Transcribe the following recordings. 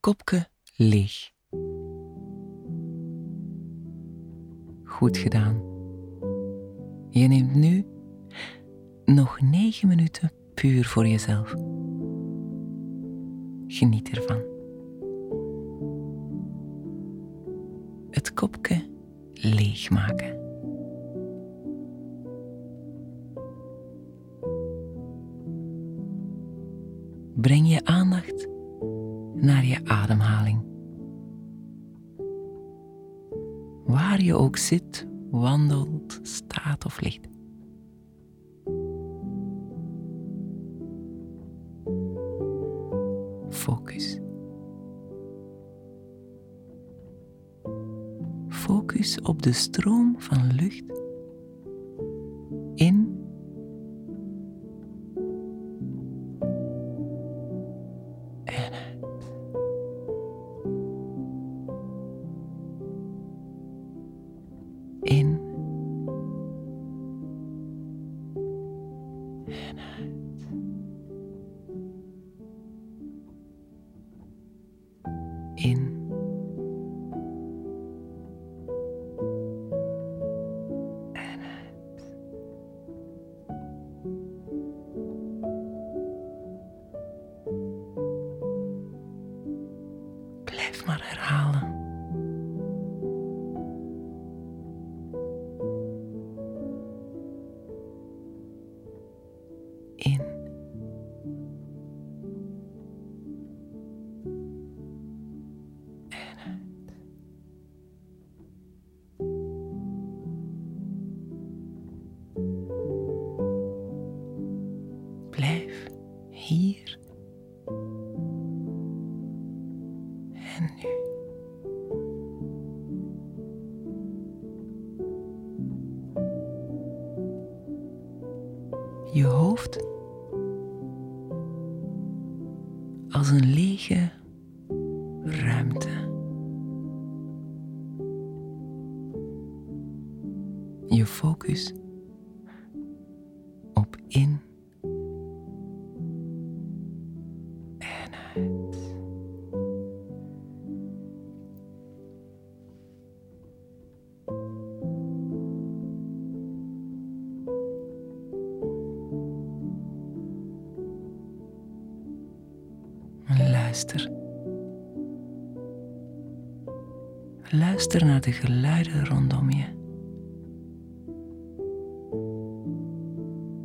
kopje leeg. Goed gedaan. Je neemt nu nog negen minuten puur voor jezelf. Geniet ervan. Het kopje leegmaken. Waar je ook zit, wandelt, staat of ligt. Focus. Focus op de stroom van lucht en uit. In en. Blijf maar herhalen. In. Blijf hier een lege ruimte. Je focus luister. Naar de geluiden rondom je.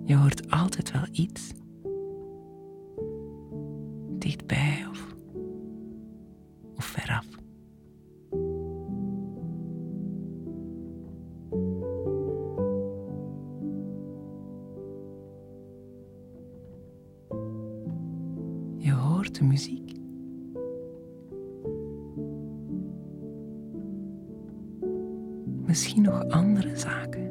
Je hoort altijd wel iets. Dichtbij of, of veraf. Je hoort de muziek. Misschien nog andere zaken.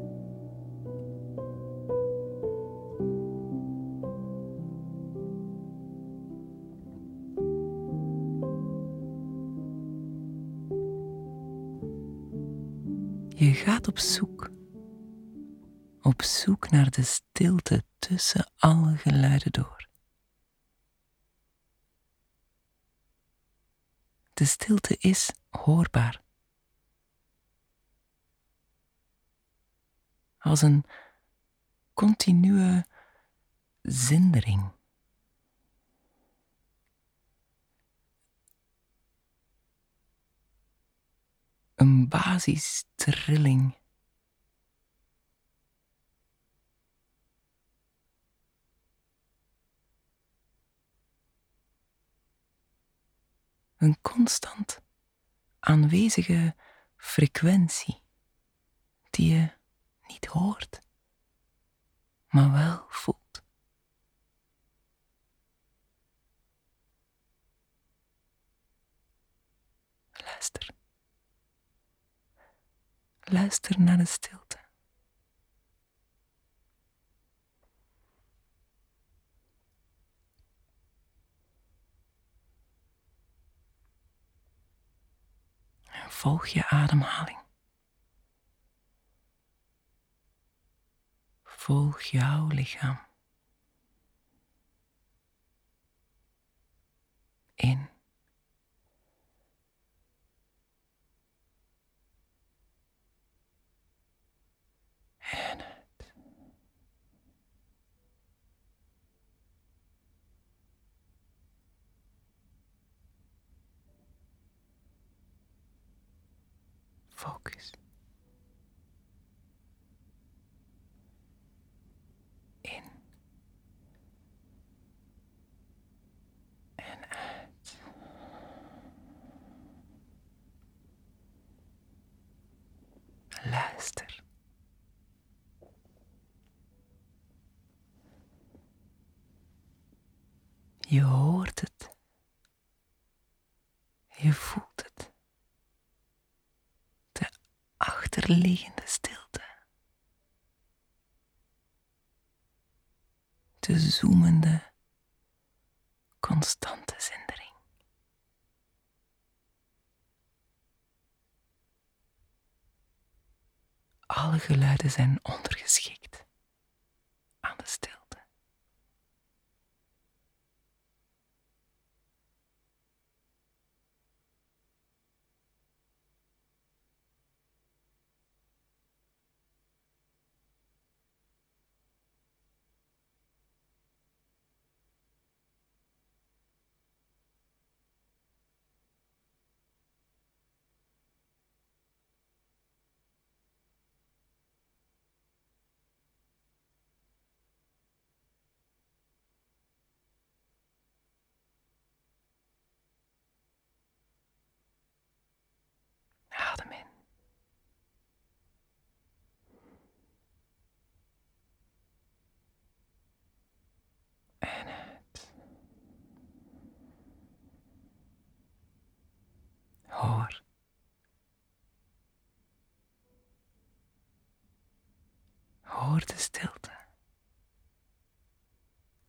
Je gaat op zoek. Op zoek naar de stilte tussen alle geluiden door. De stilte is hoorbaar. Als een continue zindering. Een basistrilling. Een constant aanwezige frequentie die je niet hoort, maar wel voelt. Luister. Luister naar de stilte. Volg je ademhaling. Volg jouw lichaam. In Focus. In. En uit. Je hoort het. Je voelt het. De achterliggende stilte. De zoemende, constante zindering. Alle geluiden zijn ondergeschikt aan de stilte. Adem in. En uit. Hoor. De stilte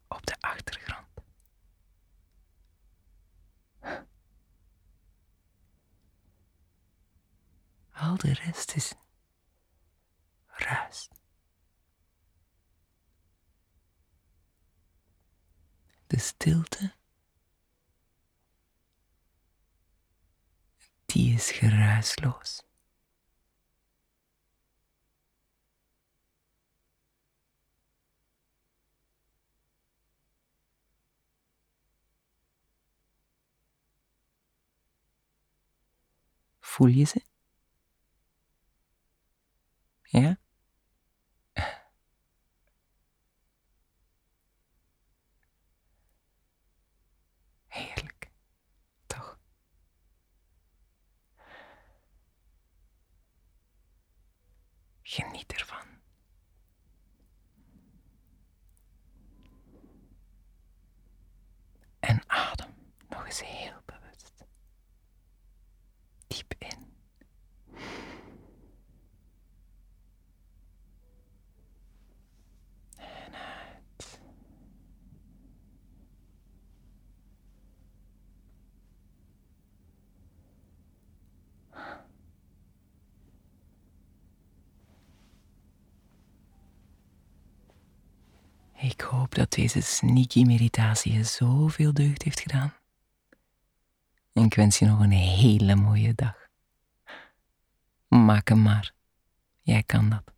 op de achtergrond. Al de rest is ruis. De stilte, die is geruisloos. Voel je ze? Ja? Heerlijk, toch? Geniet ervan. En adem nog eens heel bewust. Diep in. En uit. Ik hoop dat deze sneaky meditatie je zoveel deugd heeft gedaan. En ik wens je nog een hele mooie dag. Maak hem maar. Jij kan dat.